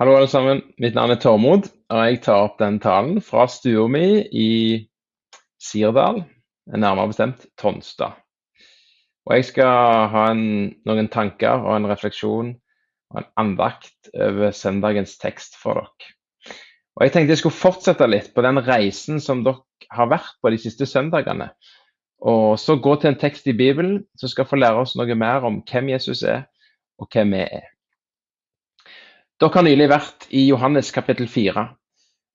Hallo, alle sammen. Mitt navn er Tormod, og jeg tar opp den talen fra stua mi i Sirdal, nærmere bestemt Tonstad. Og jeg skal ha en, noen tanker og en refleksjon og en andakt over søndagens tekst for dere. Og Jeg tenkte jeg skulle fortsette litt på den reisen som dere har vært på de siste søndagene. Og så gå til en tekst i Bibelen som skal få lære oss noe mer om hvem Jesus er, og hvem vi er. Dere har nylig vært i Johannes kapittel 4.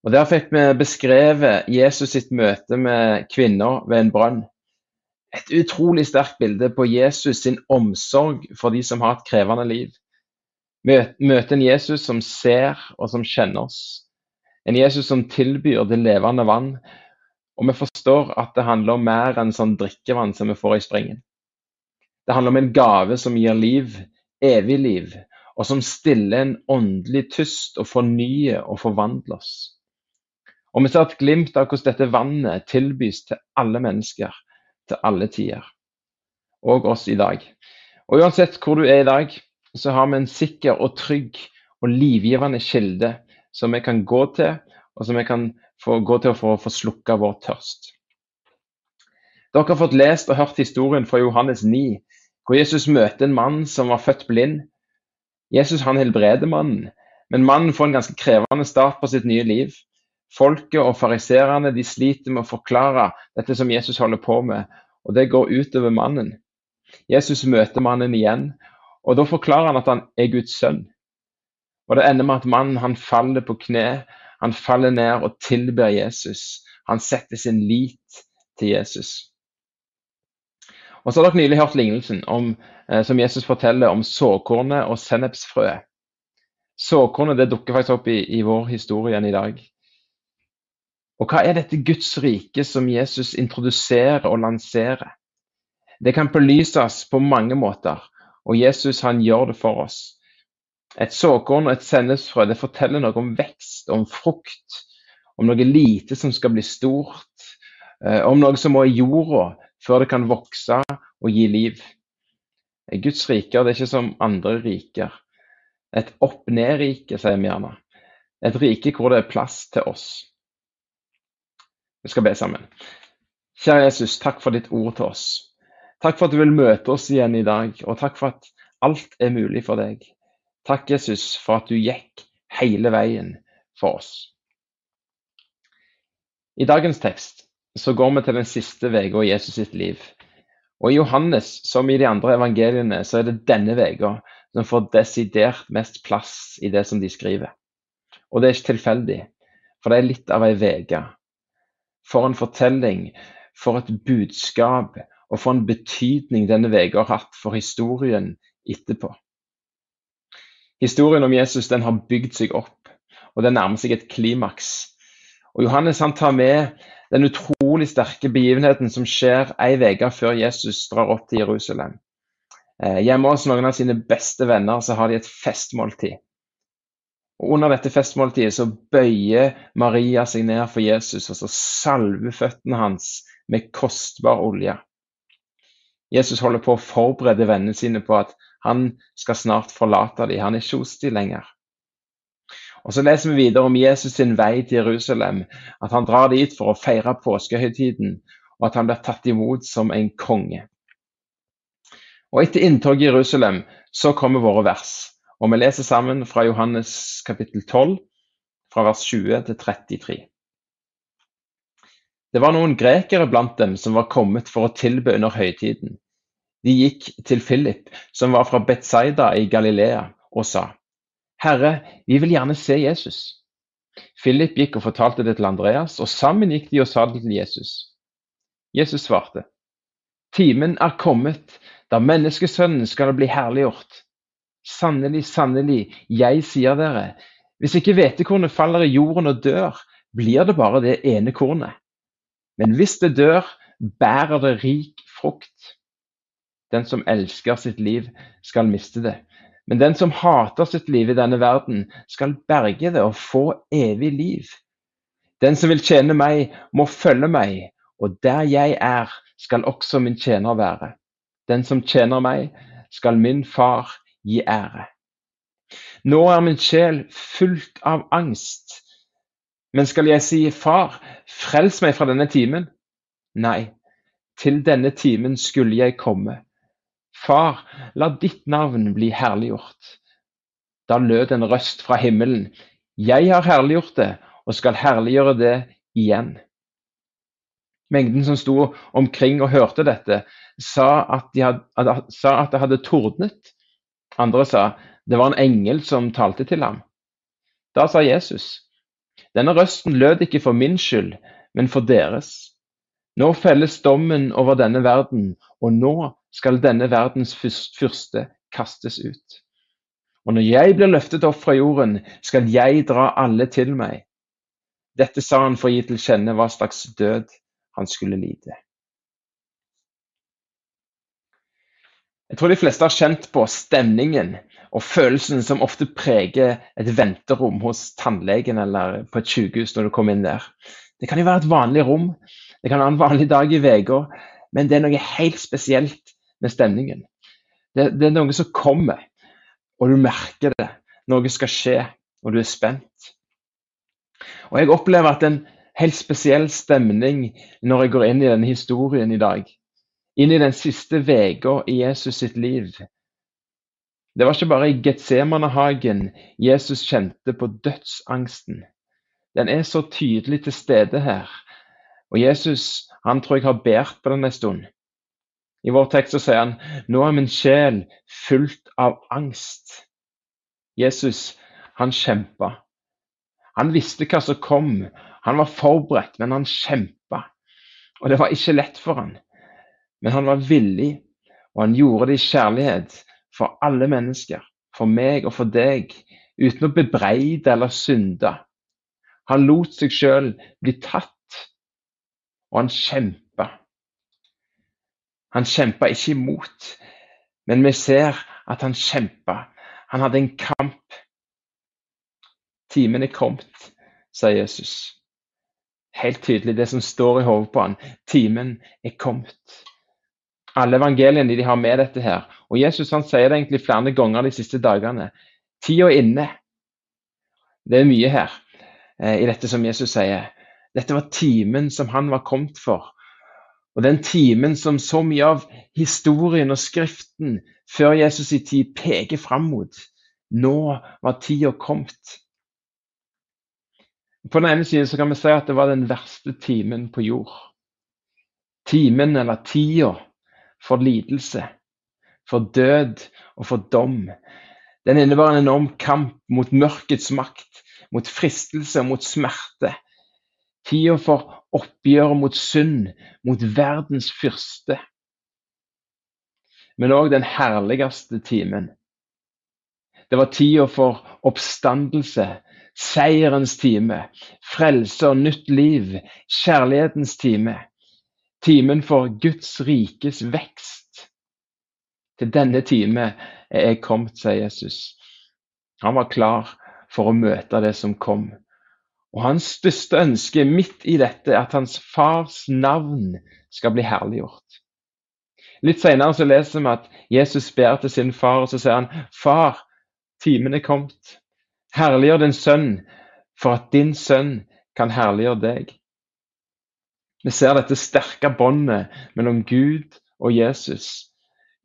og Der fikk vi beskrevet Jesus sitt møte med kvinner ved en brønn. Et utrolig sterkt bilde på Jesus sin omsorg for de som har et krevende liv. Møte en Jesus som ser og som kjenner oss. En Jesus som tilbyr det levende vann. Og vi forstår at det handler om mer enn sånn drikkevann som vi får i springen. Det handler om en gave som gir liv, evig liv, og som stiller en åndelig tyst og fornyer og forvandler oss. Og vi ser et glimt av hvordan dette vannet tilbys til alle mennesker, til alle tider. Og oss i dag. Og uansett hvor du er i dag, så har vi en sikker og trygg og livgivende kilde som vi kan gå til, og som vi kan få gå til for å få slukka vår tørst. Dere har fått lest og hørt historien fra Johannes 9, hvor Jesus møter en mann som var født blind, Jesus han helbreder mannen, men mannen får en ganske krevende start på sitt nye liv. Folket og fariserene de sliter med å forklare dette som Jesus holder på med, og det går utover mannen. Jesus møter mannen igjen, og da forklarer han at han er Guds sønn. Og Det ender med at mannen han faller på kne, han faller ned og tilber Jesus. Han setter sin lit til Jesus. Og så har dere nylig hørt lignelsen om, eh, som Jesus forteller om såkornet og sennepsfrøet. Såkornet det dukker faktisk opp i, i vår historie igjen i dag. Og hva er dette Guds rike som Jesus introduserer og lanserer? Det kan belyses på mange måter, og Jesus han gjør det for oss. Et såkorn og et sennepsfrø det forteller noe om vekst, om frukt, om noe lite som skal bli stort, eh, om noe som må i jorda før det kan vokse og gi liv. Guds riker det er ikke som andre riker. Et opp-ned-rike, sier vi gjerne. Et rike hvor det er plass til oss. Vi skal be sammen. Kjære Jesus, takk for ditt ord til oss. Takk for at du vil møte oss igjen i dag, og takk for at alt er mulig for deg. Takk, Jesus, for at du gikk hele veien for oss. I dagens tekst så går vi til den siste uka i Jesus sitt liv. Og I Johannes, som i de andre evangeliene, så er det denne uka som får desidert mest plass i det som de skriver. Og det er ikke tilfeldig, for det er litt av ei uke. For en fortelling, for et budskap og for en betydning denne uka har hatt for historien etterpå. Historien om Jesus den har bygd seg opp, og det nærmer seg et klimaks. Og Johannes han tar med den utrolig sterke begivenheten som skjer ei uke før Jesus drar opp til Jerusalem. Eh, hjemme hos noen av sine beste venner så har de et festmåltid. Og Under dette festmåltidet så bøyer Maria seg ned for Jesus og så salver føttene hans med kostbar olje. Jesus holder på å forberede vennene sine på at han skal snart forlate dem. Han er ikke hos dem lenger. Og Så leser vi videre om Jesus sin vei til Jerusalem, at han drar dit for å feire påskehøytiden, og at han blir tatt imot som en konge. Og Etter inntog i Jerusalem så kommer våre vers, og vi leser sammen fra Johannes kapittel 12, fra vers 20 til 33. Det var noen grekere blant dem som var kommet for å tilbe under høytiden. De gikk til Philip, som var fra Betzaida i Galilea, og sa:" Herre, vi vil gjerne se Jesus. Philip gikk og fortalte det til Andreas, og sammen gikk de og sa det til Jesus. Jesus svarte, Timen er kommet da menneskesønnen skal bli herliggjort. Sannelig, sannelig, jeg sier dere, hvis ikke hvetekornet faller i jorden og dør, blir det bare det ene kornet. Men hvis det dør, bærer det rik frukt. Den som elsker sitt liv, skal miste det. Men den som hater sitt liv i denne verden, skal berge det og få evig liv. Den som vil tjene meg, må følge meg, og der jeg er, skal også min tjener være. Den som tjener meg, skal min far gi ære. Nå er min sjel fullt av angst. Men skal jeg si, Far, frels meg fra denne timen? Nei, til denne timen skulle jeg komme. Far, la ditt navn bli herliggjort. Da lød en røst fra himmelen. Jeg har herliggjort det, og skal herliggjøre det igjen. Mengden som sto omkring og hørte dette, sa at, de hadde, sa at det hadde tordnet. Andre sa det var en engel som talte til ham. Da sa Jesus, denne røsten lød ikke for min skyld, men for deres. Nå felles dommen over denne verden, og nå skal denne verdens fyrste kastes ut. Og når jeg blir løftet opp fra jorden, skal jeg dra alle til meg. Dette sa han for å gi til kjenne hva slags død han skulle lide. Jeg tror de fleste har kjent på stemningen og følelsen som ofte preger et venterom hos tannlegen eller på et sykehus når du kommer inn der. Det kan jo være et vanlig rom, det kan være en vanlig dag i uka, men det er noe helt spesielt med stemningen. Det, det, er noe som kommer, og du merker det. Noe skal skje, og du er spent. Og Jeg opplever at en helt spesiell stemning når jeg går inn i denne historien i dag. Inn i den siste uka i Jesus sitt liv. Det var ikke bare i Getsemanehagen Jesus kjente på dødsangsten. Den er så tydelig til stede her. Og Jesus han tror jeg har båret på den en stund. I vår tekst så sier han nå er min sjel fullt av angst. Jesus han kjempa. Han visste hva som kom. Han var forberedt, men han kjempa. Og det var ikke lett for han. Men han var villig, og han gjorde det i kjærlighet for alle mennesker. For meg og for deg, uten å bebreide eller synde. Han lot seg sjøl bli tatt og han kjempa. Han kjempa ikke imot, men vi ser at han kjempa. Han hadde en kamp. Timen er kommet, sier Jesus. Helt tydelig det som står i hodet på han. Timen er kommet. Alle evangeliene de har med dette her. Og Jesus han sier det egentlig flere ganger de siste dagene. Tida er inne. Det er mye her eh, i dette som Jesus sier. Dette var timen som han var kommet for. Og den timen som så mye av historien og Skriften før Jesus i tid peker fram mot. Nå var tida kommet. På den ene siden kan vi si at det var den verste timen på jord. Timen, eller tida, for lidelse, for død og for dom. Den innebar en enorm kamp mot mørkets makt, mot fristelse og mot smerte. Tida for oppgjør mot synd, mot verdens fyrste. Men òg den herligste timen. Det var tida for oppstandelse, seierens time, frelse og nytt liv, kjærlighetens time. Timen for Guds rikes vekst. Til denne time er jeg kommet, sier Jesus. Han var klar for å møte det som kom. Og hans største ønske midt i dette er at hans fars navn skal bli herliggjort. Litt senere så leser vi at Jesus ber til sin far, og så sier han, Far, timen er kommet. Herliggjør din sønn, for at din sønn kan herliggjøre deg. Vi ser dette sterke båndet mellom Gud og Jesus.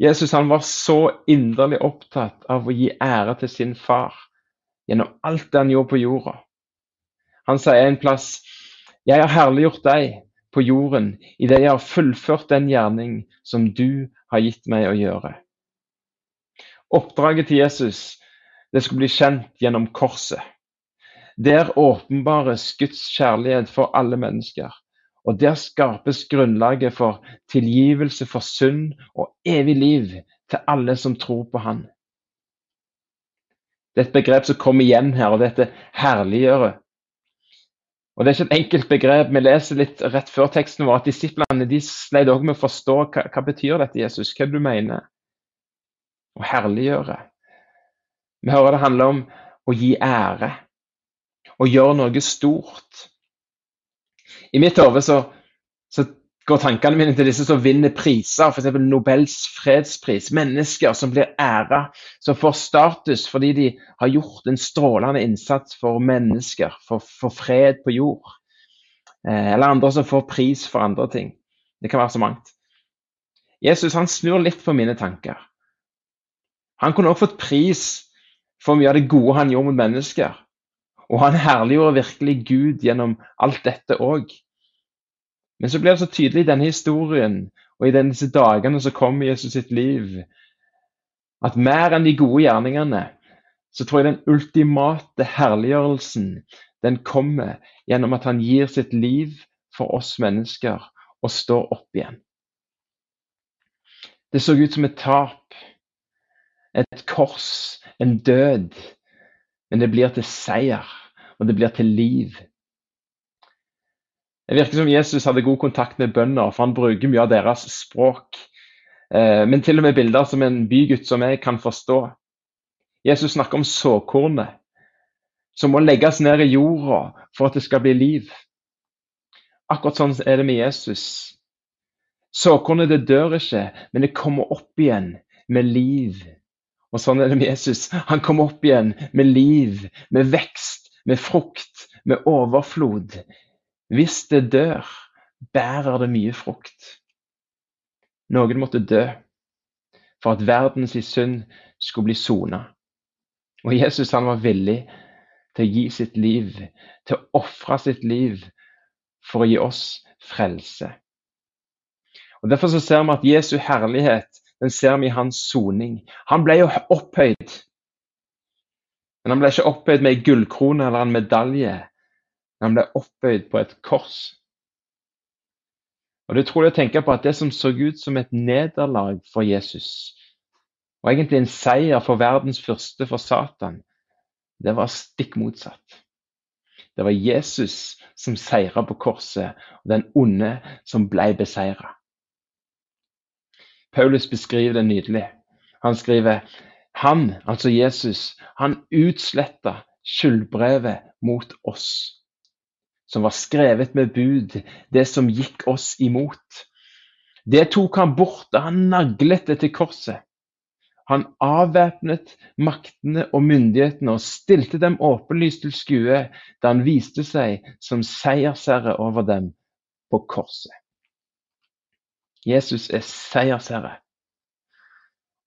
Jesus han var så inderlig opptatt av å gi ære til sin far gjennom alt det han gjorde på jorda. Han sier en plass Jeg har herliggjort deg på jorden idet jeg har fullført den gjerning som du har gitt meg å gjøre. Oppdraget til Jesus det skulle bli kjent gjennom korset. Der åpenbares Guds kjærlighet for alle mennesker. Og der skapes grunnlaget for tilgivelse for synd og evig liv til alle som tror på Han. Det er et begrep som kommer igjen her, og dette herliggjøre og Det er ikke et enkelt begrep. Vi leser litt rett før teksten vår at disiplene de sleit også med å forstå hva, hva betyr dette, Jesus. Hva du mener? Å herliggjøre. Vi hører det handler om å gi ære. Å gjøre noe stort. I mitt hode så, går tankene mine til disse som vinner priser, f.eks. Nobels fredspris. Mennesker som blir æra, som får status fordi de har gjort en strålende innsats for mennesker, for, for fred på jord. Eh, eller andre som får pris for andre ting. Det kan være så mangt. Jesus han snur litt på mine tanker. Han kunne også fått pris for mye av det gode han gjorde mot mennesker. Og han herliggjorde virkelig Gud gjennom alt dette òg. Men så blir det så tydelig i denne historien og i disse dagene som kommer i Jesus sitt liv, at mer enn de gode gjerningene, så tror jeg den ultimate herliggjørelsen den kommer gjennom at han gir sitt liv for oss mennesker og står opp igjen. Det så ut som et tap, et kors, en død, men det blir til seier, og det blir til liv. Det virker som Jesus hadde god kontakt med bønder, for han bruker mye av deres språk. Eh, men til og med bilder som en bygutt som jeg kan forstå. Jesus snakker om såkornet, som må legges ned i jorda for at det skal bli liv. Akkurat sånn er det med Jesus. Såkornet det dør ikke, men det kommer opp igjen med liv. Og sånn er det med Jesus. Han kommer opp igjen med liv, med vekst, med frukt, med overflod. Hvis det dør, bærer det mye frukt. Noen måtte dø for at verdens synd skulle bli sona. Og Jesus han var villig til å gi sitt liv, til å ofre sitt liv for å gi oss frelse. Og Derfor så ser vi at Jesu herlighet den ser vi i hans soning. Han ble jo opphøyd. Men han ble ikke opphøyd med ei gullkrone eller en medalje. Han ble opphøyd på et kors. Og Det er utrolig å tenke på at det som så ut som et nederlag for Jesus, og egentlig en seier for verdens første for Satan, det var stikk motsatt. Det var Jesus som seira på korset, og den onde som ble beseira. Paulus beskriver det nydelig. Han skriver han, altså Jesus, han utsletta skyldbrevet mot oss som var skrevet med bud, det som gikk oss imot. Det tok han bort da han naglet det til korset. Han avvæpnet maktene og myndighetene og stilte dem åpenlyst til skue da han viste seg som seiersherre over dem på korset. Jesus er seiersherre.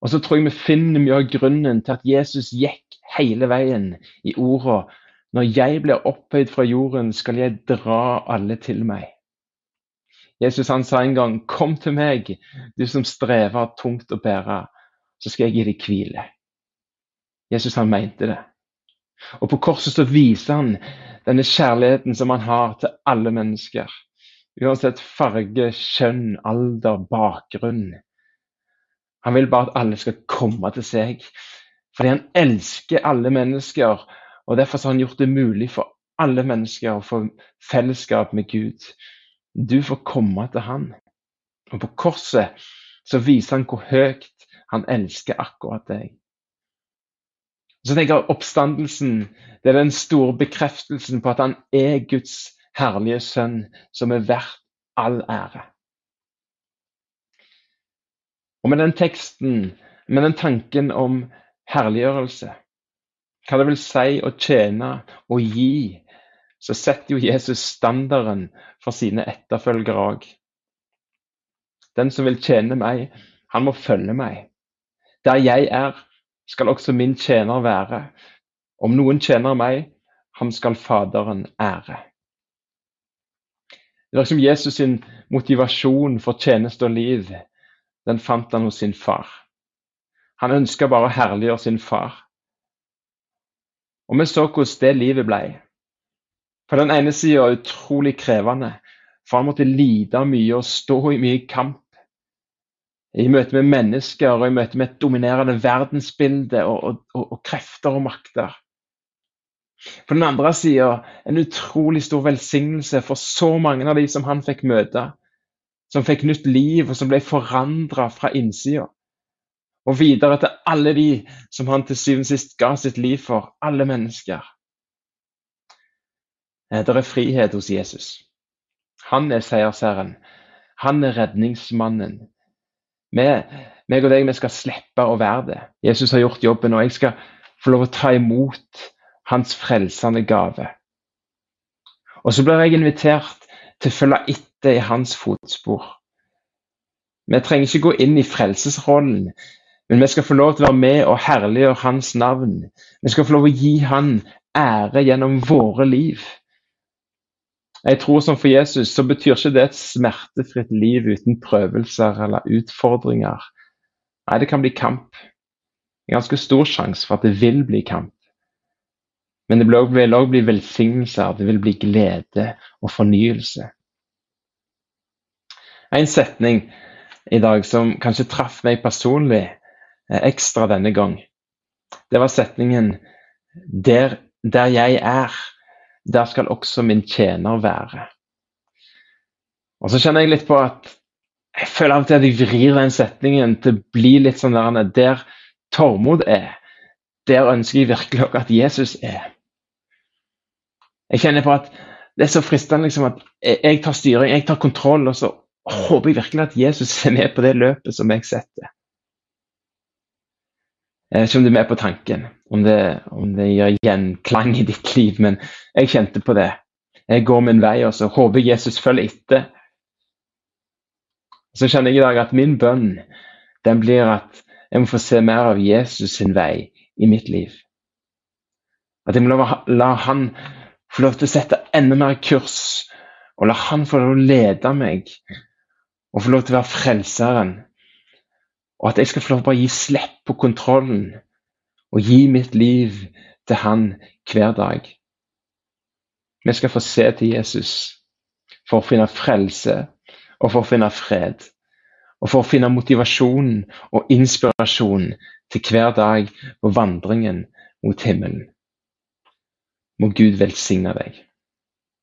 Og så tror jeg vi finner mye av grunnen til at Jesus gikk hele veien i ordene når jeg blir opphøyd fra jorden, skal jeg dra alle til meg. Jesus han sa en gang, 'Kom til meg, du som strever tungt å bære, så skal jeg gi deg hvile'. Jesus han mente det. Og På korset så viser han denne kjærligheten som han har til alle mennesker. Uansett farge, kjønn, alder, bakgrunn. Han vil bare at alle skal komme til seg. Fordi han elsker alle mennesker og Derfor har han gjort det mulig for alle mennesker å få fellesskap med Gud. Du får komme til han. Og På korset så viser han hvor høyt han elsker akkurat deg. Så tenker jeg Oppstandelsen det er den store bekreftelsen på at han er Guds herlige sønn, som er verdt all ære. Og Med den teksten, med den tanken om herliggjørelse, hva det vil si å tjene og gi, så setter jo Jesus standarden for sine etterfølgere òg. Den som vil tjene meg, han må følge meg. Der jeg er, skal også min tjener være. Om noen tjener meg, ham skal Faderen ære. Det er som Jesus sin motivasjon for tjeneste og liv, den fant han hos sin far. Han ønska bare å herliggjøre sin far. Og vi så hvordan det livet ble. På den ene sida utrolig krevende, for han måtte lide mye og stå i mye kamp. I møte med mennesker og i møte med et dominerende verdensbilde og, og, og, og krefter og makter. På den andre sida en utrolig stor velsignelse for så mange av de som han fikk møte. Som fikk nytt liv, og som ble forandra fra innsida og videre til alle de som han til syvende og sist ga sitt liv for, alle mennesker. Eh, det er frihet hos Jesus. Han er seiersherren. Han er redningsmannen. Vi, meg og deg, vi skal slippe å være det. Jesus har gjort jobben, og jeg skal få lov å ta imot hans frelsende gave. Og så blir jeg invitert til å følge etter i hans fotspor. Vi trenger ikke gå inn i frelsesrollen, men vi skal få lov til å være med og herliggjøre hans navn. Vi skal få lov til å gi han ære gjennom våre liv. Jeg tror som for Jesus så betyr ikke det et smertefritt liv uten prøvelser eller utfordringer. Nei, det kan bli kamp. En ganske stor sjanse for at det vil bli kamp. Men det vil òg bli velsignelser, det vil bli glede og fornyelse. En setning i dag som kanskje traff meg personlig ekstra denne gang, det var setningen der, der jeg er, der skal også min tjener være. Og så kjenner jeg litt på at jeg føler av og til at jeg vrir den setningen til å bli litt sånn der Der Tormod er, der ønsker jeg virkelig at Jesus er. Jeg kjenner på at det er så fristende liksom, at jeg tar styring, jeg tar kontroll, og så håper jeg virkelig at Jesus er med på det løpet som jeg setter. Jeg vet ikke om du er med på tanken, om det, om det gjør gjenklang i ditt liv, men jeg kjente på det. Jeg går min vei, og så håper Jesus følger etter. Så kjenner jeg i dag at min bønn den blir at jeg må få se mer av Jesus sin vei i mitt liv. At jeg må la han få lov til å sette enda mer kurs, og la han få lov til å lede meg, og få lov til å være frelseren og at jeg skal få lov til å gi slipp på kontrollen og gi mitt liv til Han hver dag. Vi skal få se til Jesus for å finne frelse og for å finne fred. Og for å finne motivasjon og inspirasjon til hver dag på vandringen mot himmelen. Må Gud velsigne deg.